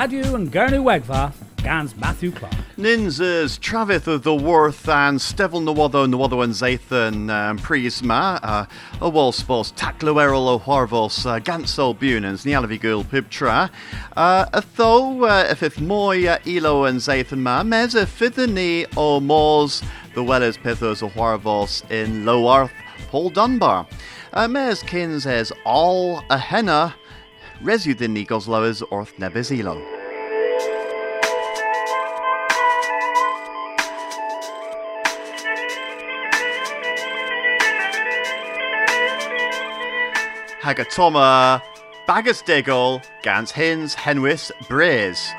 Radio and Gernu Wegva, Gans Matthew Clark. Ninzas Travith of the Worth and Stevel Nawado Nawado and Zathan um, Prisma, uh, a Takluerol o Harvos, uh, Gansol Bunans, Nialavigul Pibtra, uh, though uh, if if Moy uh, Elo and Zathan Ma, Mez a Fithani o Mors, the Wellers Pithos o in Lowarth, Paul Dunbar. Uh, Mez Kins as all a henna, Resudin Nikos Lowers Orth Nebizilo. Hagatoma, Bagus Diggle, Gans Hins, Henwis, Braze.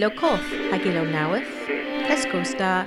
Ilo coth ag ilo nawith, Cesgos da,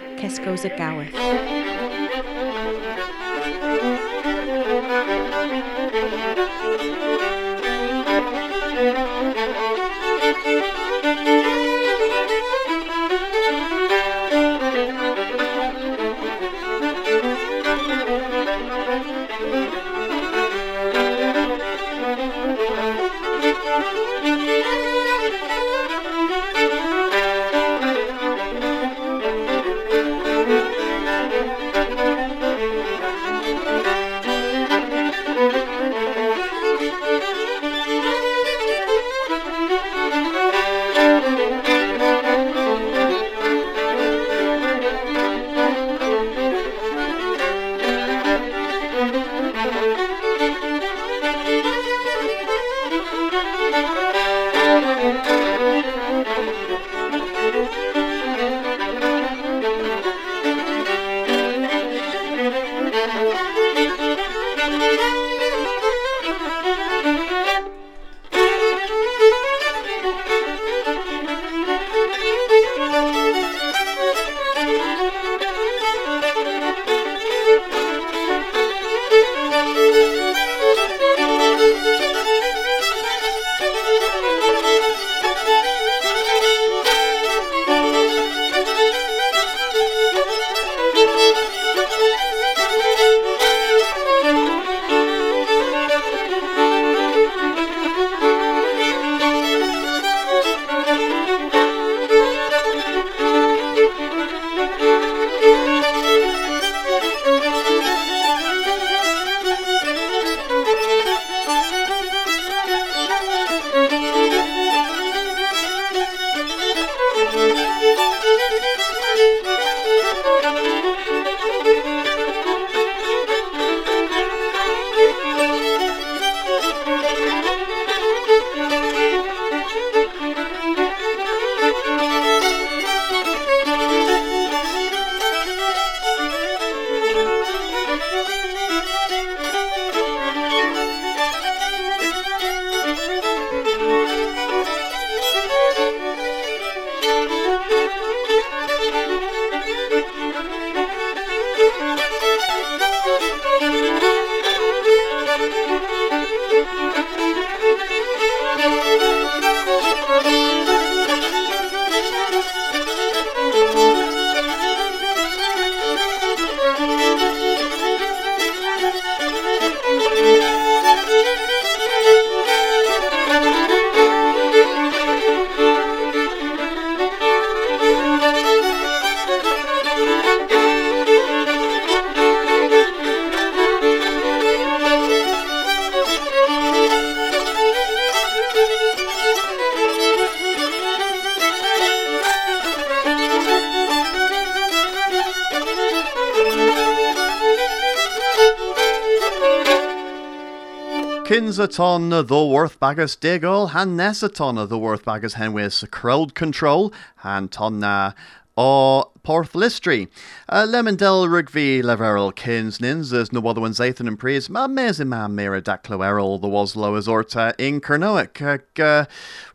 Kinsaton the worth bagus diggle, han nesaton the worth bagus henwis crowd control, han tonna or Porth Listry. Uh, Lemondel Rugby Leverel Kins Nins as no other one's Zathan and Pries, ma mezin ma mira daclo errol the was low as orta in Kernowick. Uh,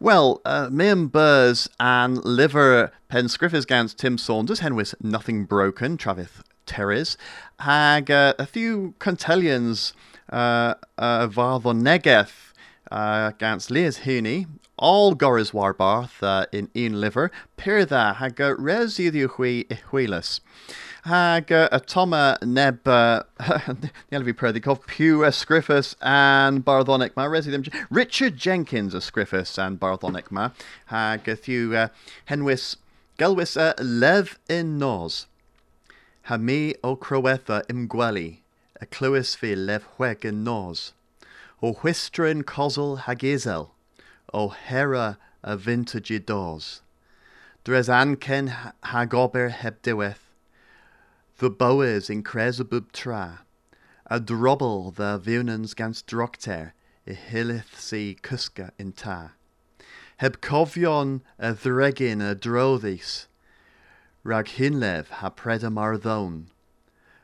well, uh, Miam Burrs and Liver Pen Scriffers Gans Tim Saunders, Henwis Nothing Broken, Travith Terres, hag uh, a few Contellians uh, uh, Negeth uh, gans Lias Huni, all Goris Warbarth uh, in un liver, Pirtha hag uh, res iddiwchwi ichwilas. Hag a toma neb uh, Nielvi Perdikov, Pew Scriffus and Barthonic ma Richard Jenkins a Scriffus and Barthonic ma hag a few uh, henwis gelwis uh, lev in nos. Ha mi o crowetha im gweli, a clywys fi yn nos. O whistrin cosl hag isel, o hera a vintage dos. Dres ancen hag ober heb diweth, the bowers in cresabub tra, a drobble the viwnans gans drocter, i hilith si cusca in ta. Heb cofion a ddregin a droddis, rag hinlev ha preda marddon,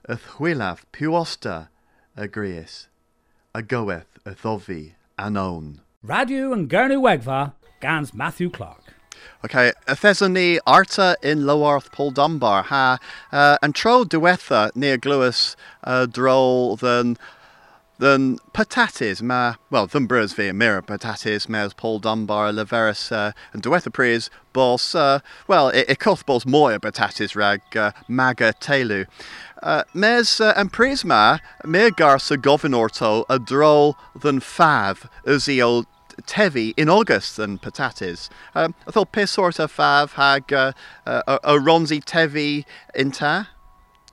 y thwylaf piwosta a gries, a goeth y thofi anon. Radio and Gurney Wegva, Gans Matthew Clark. Okay, Thesony Arta in Lowarth Paul Dunbar ha uh, and tro duetha near Glewis uh, droll than than patatis ma well than brus via mira patatis mes Paul Dunbar leveris uh, and duetha pris bos uh, well it, it coth bos moya patatis rag uh, maga telu uh, mes uh, and prisma mir garsa governorto a droll than fav as the old tevi in August than patatis. Um, I thought piss sort fav hag uh, uh, a ronzi tevi inta.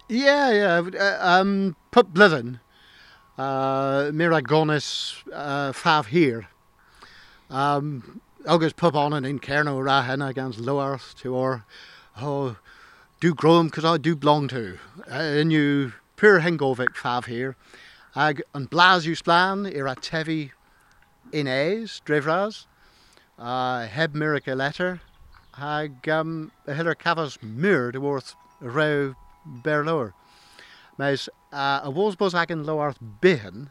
Yeah, yeah. Uh, um, put blithen. Uh, Miragonis uh, fav here. Um, August pup on and in Kerno Rahen against lower to or oh do grow them because I do belong to. Uh, and you pure hengovic fav here. Ag and blas you splan ira tevi Inés, Drivras, uh, heb miracle letter, hag um, hiller cafas mur de worth rau berloer. Mas uh, a was bos hagen loarth bihan,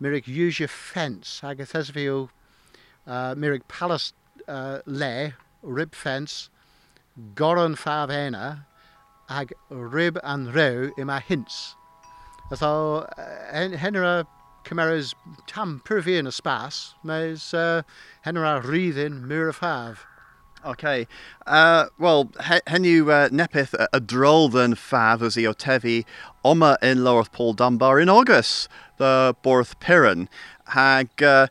mirig use your fence, hag a thesvio, uh, palace uh, le, rib fence, goron fav ena, hag rib and row in my hints. So, uh, henera Cymeras tam pyrfi yn y spas, mae's uh, henra ryddin myr y ffaf. Okay. Uh, well, hen yw uh, nepeth a, than faf as i o tefi oma in Lowerth Paul Dunbar in August, the Borth Piran. Hag uh,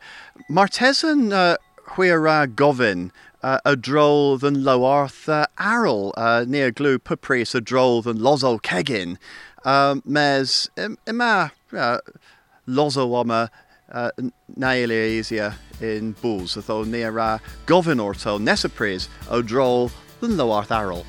Martesan uh, hwyra gofyn uh, a droll than Lowarth uh, Arl, uh, near glue pupris a droll than Lozo Kegin. Um, mes, ima, uh, lozo ama uh, naile in bulls, atho near a gofyn orto nesapris o drol than arol.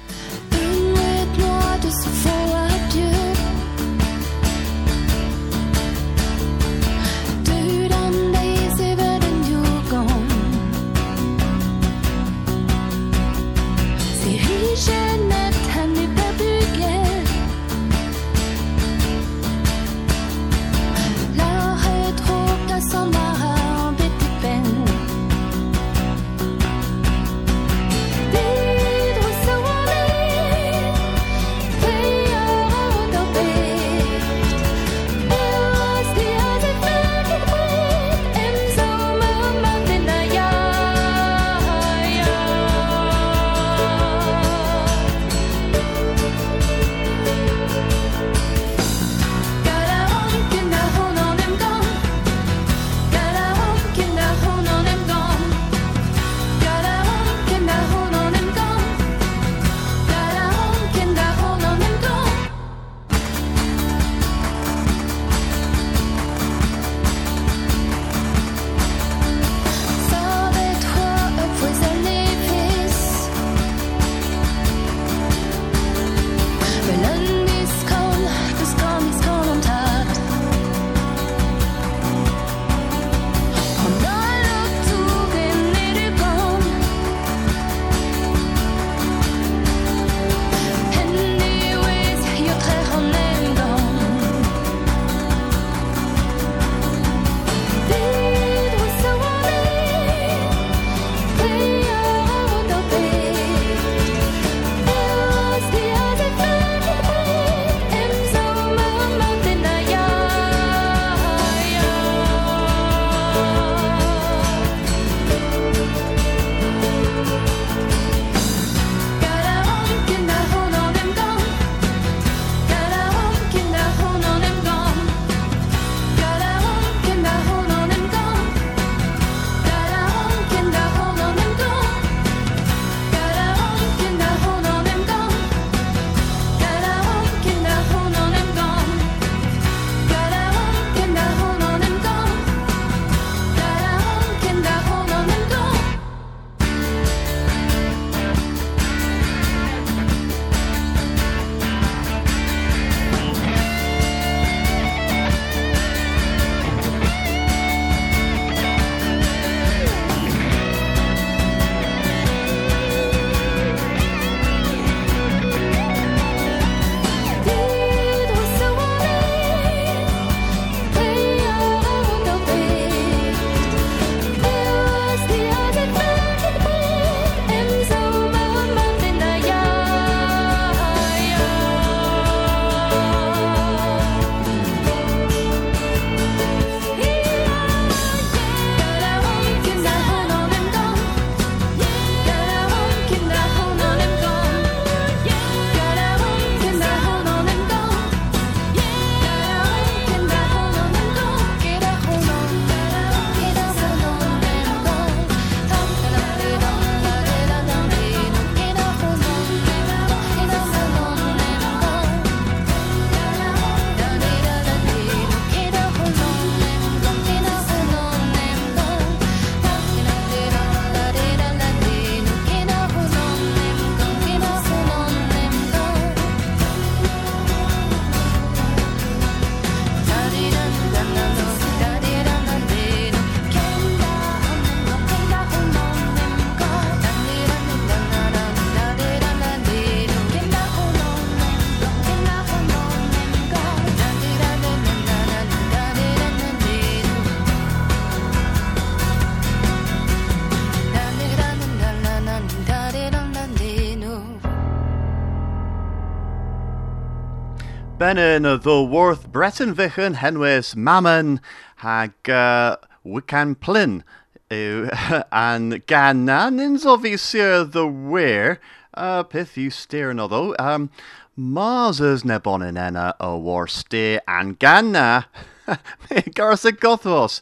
Benin the worth Breton Vichen Henwis Mammon hag uh, Wican Plyn and gan na nins obviously the where uh, pith you steer another um Mars is nebon in enna war steer and gan na Garza Gothos.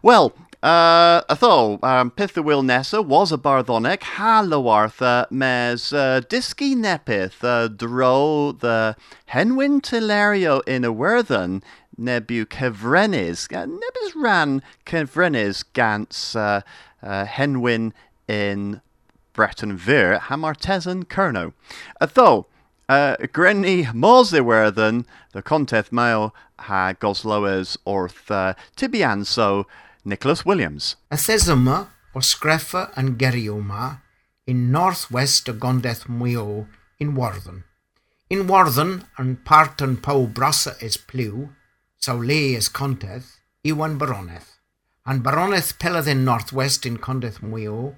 Well, uh, atho, um, Nessa was a barthonic, Halawartha mes uh, Diski Nepith, uh, Dro the Henwin Tilario in a Werthen, Nebu Kevrenis, uh, Nebus ran Kevrenis Gans uh, uh, Henwin in Breton Vir, Hamartesan Kerno. Atho, uh, Grenny Werthen, the Conteth Mail ha Gosloes Orth uh, Tibianso, Nicholas Williams. A Thesima o Screffa and Gerioma in northwest of Gondeth Mwyo in Worthen. In Worthen and part and Pau Brassa is Plew, so lay is Conteth, Iwan Baroneth. And Baroneth pelleth in northwest in Condeth Mwyo,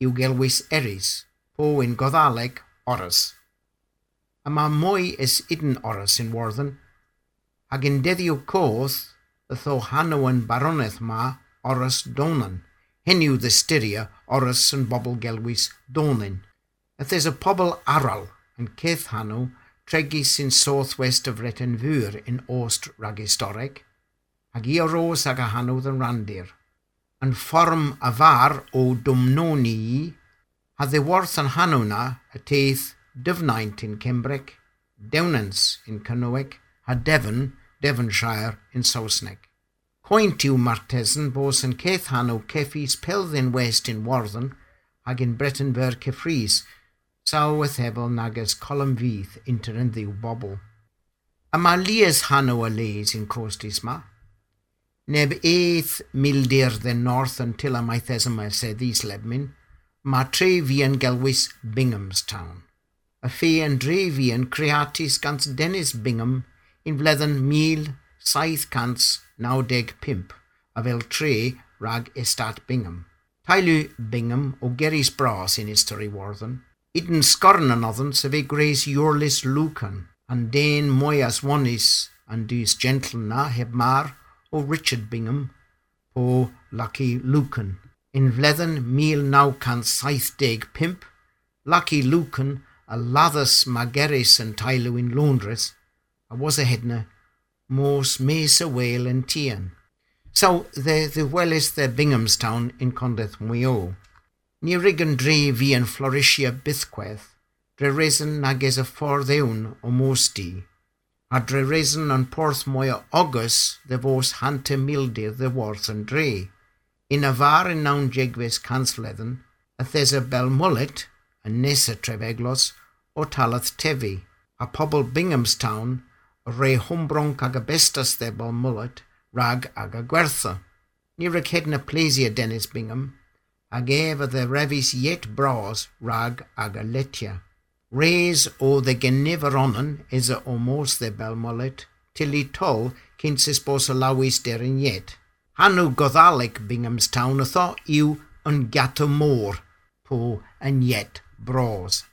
iw gelwys Eris, po in Godhaleg, Oras. A ma mwy is iden Oras in Worthen, ag in deddiw coth, tho Hanawan baroneth ma oras donan. Heniu the styria oras and bobl gelwys donin. There's a pobl aral and Keith Hanu tregis in southwest of Retenvur in Ost Ragistoreg, ag i oros ag a Hanu than randir. And form avar o dumnoni ha the worth an Hanuna a teith Dyfnaint in Cembrec, Dewnans in Canoeg, ha Devon Devonshire in Sausneg. Cointiu Martesen bos yn Keith Hanno Ceffis Pelddin West in Warden ag in Bretonver Cefris, saw wethebel nagas colum fydd inter yn ddiw bobl. A ma lias Hanno a leis in costis ma. Neb eith mildir the north until a maithes yma sedis lebmin, ma tre fi yn gelwys Binghamstown. A fe yn dre fi yn creatis gans Dennis Bingham in vledden mil saith cants nawdeg pimp a fel tre rag estat Bingham. Tailu Bingham o Gerys Bras in History Warthen. Iden scorn anothen se fe Grace Yorlis Lucan, and den moyas wanis and dus gentle na heb mar o Richard Bingham po Lucky Lucan. Saith deg pimp, Lucky Lucan a lathas mageris and tailu in Londres, a was a hedna, mos mes a whale and tian. So the, the well is the Binghamstown in Condeth Mwyo. Ni rigan dre vi an Floricia bithqueth, dre reason nag is a forddewn o mosti, a dre reason an porth august the vos hante mildir the worth and dre. In a var in naun jegves cansfledden, a thesa Belmullet, a nesa treveglos, o talath tevi, a pobl Binghamstown, re humbronc ag a bestas de Belmullet, rag ag a gwertha. Ni rag hedna plesia Dennis Bingham, ag eva de revis yet bras rag aga letia. Reis o the geniveronen is a omos de Belmullet, till i tol kinsis bos a lawis derin yet. Hanu Godhalic Binghamstown a tho yw yn gato môr, po yn yet bros.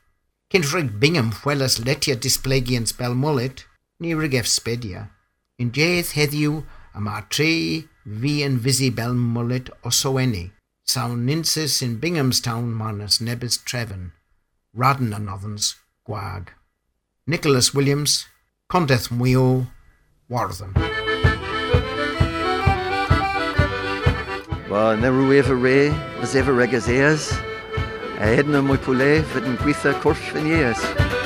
Cyn Bingham fwelas letia displegians Belmullet, ni rigef spedia. In jeth heddiw a ma tre fi yn fisi Belmullet o soweni. Sawn ninsis in Binghamstown manas nebys trefn. Radden a nothens gwag. Nicholas Williams, Condeth Mwyo, Warthen. Well, never ever re, as ever regas ears. A hedna mwy pwle, fyd yn gweithio cwrs yn ears.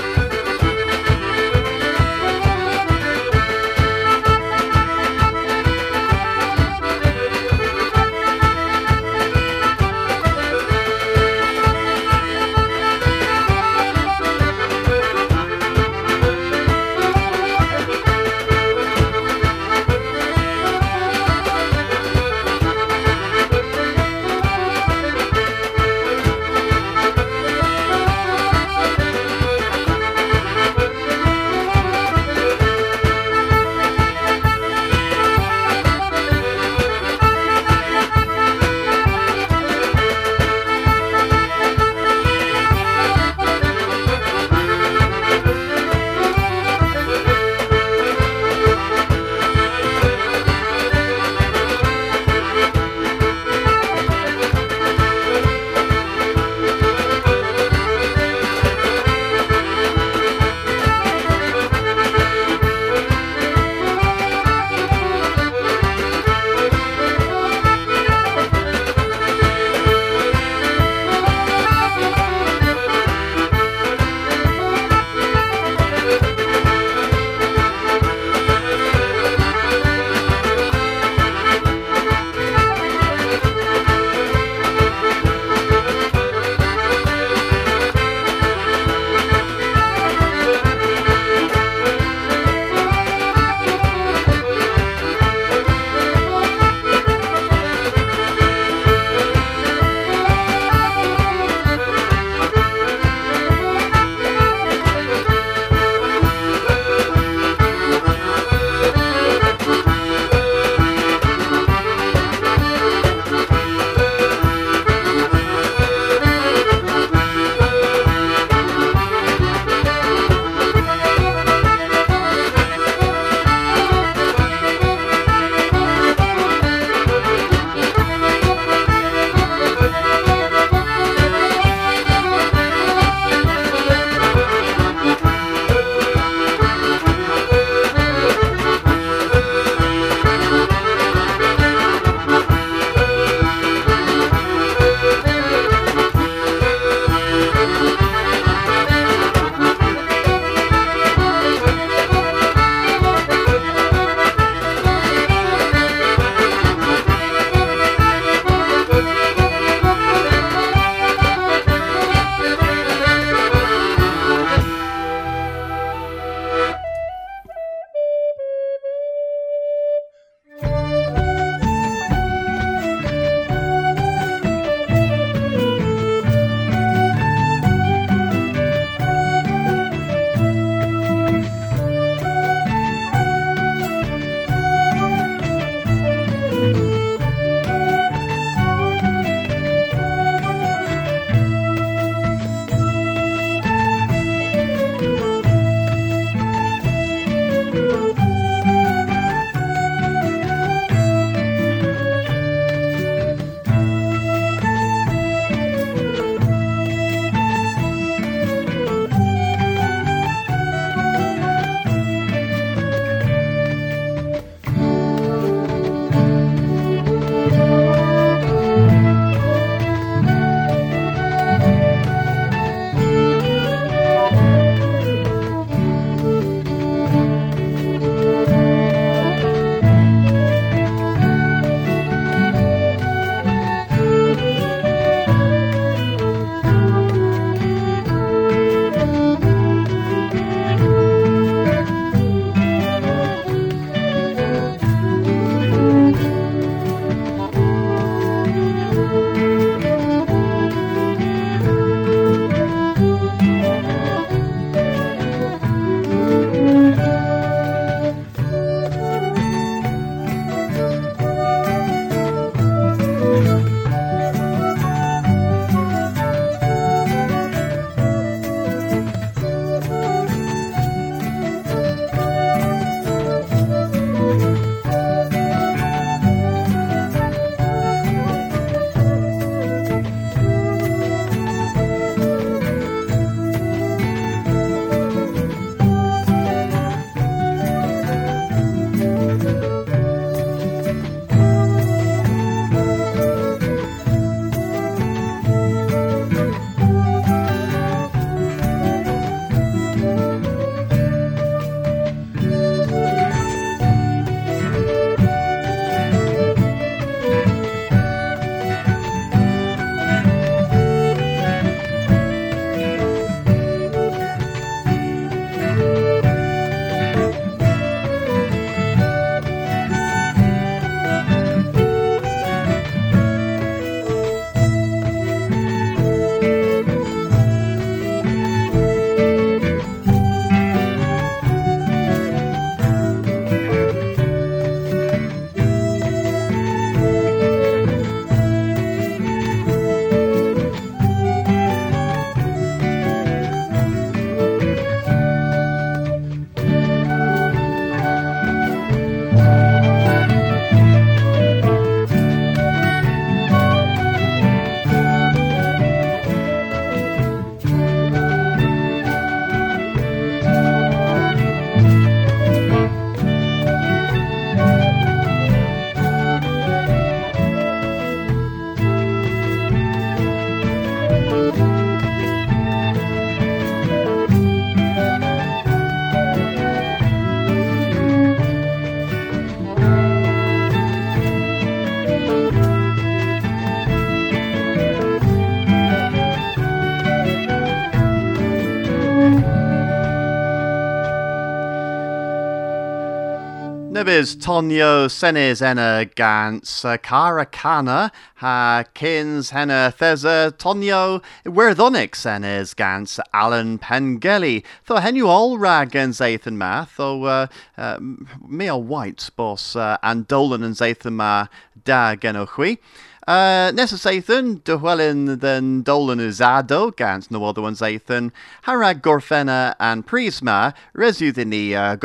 Nibis Tonio Senes Ena Gans Karakana Ha Kins Henna Theza Tonio Werthonic Senes Gans Alan Pengelly Tho Henu all rag and Zathan Math Tho uh, uh, Mea White Boss uh, and Dolan and Zathan Ma Da Genochui uh, Nessa Sathan, Dwellin then Dolan Uzado, Gans no other ones Zathan, Harag Gorfena and Prisma, Resu the uh,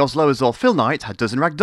Knight, had dozen rag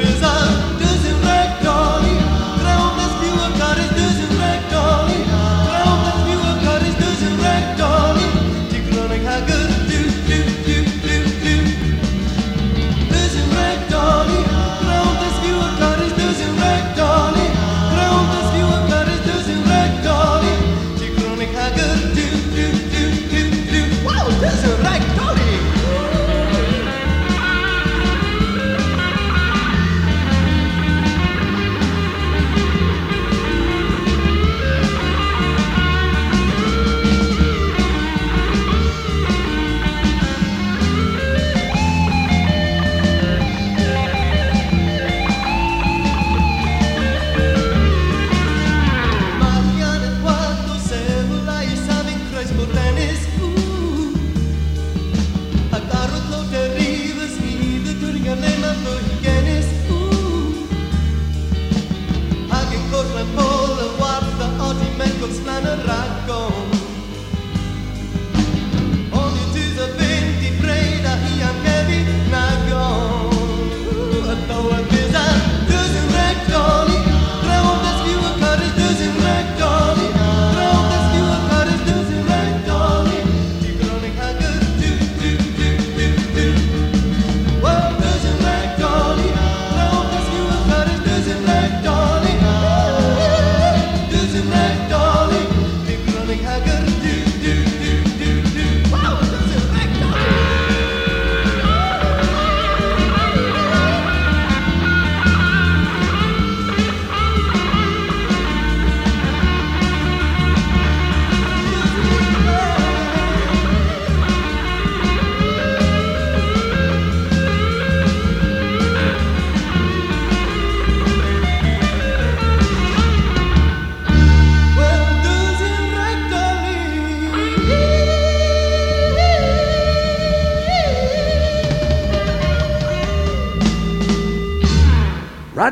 is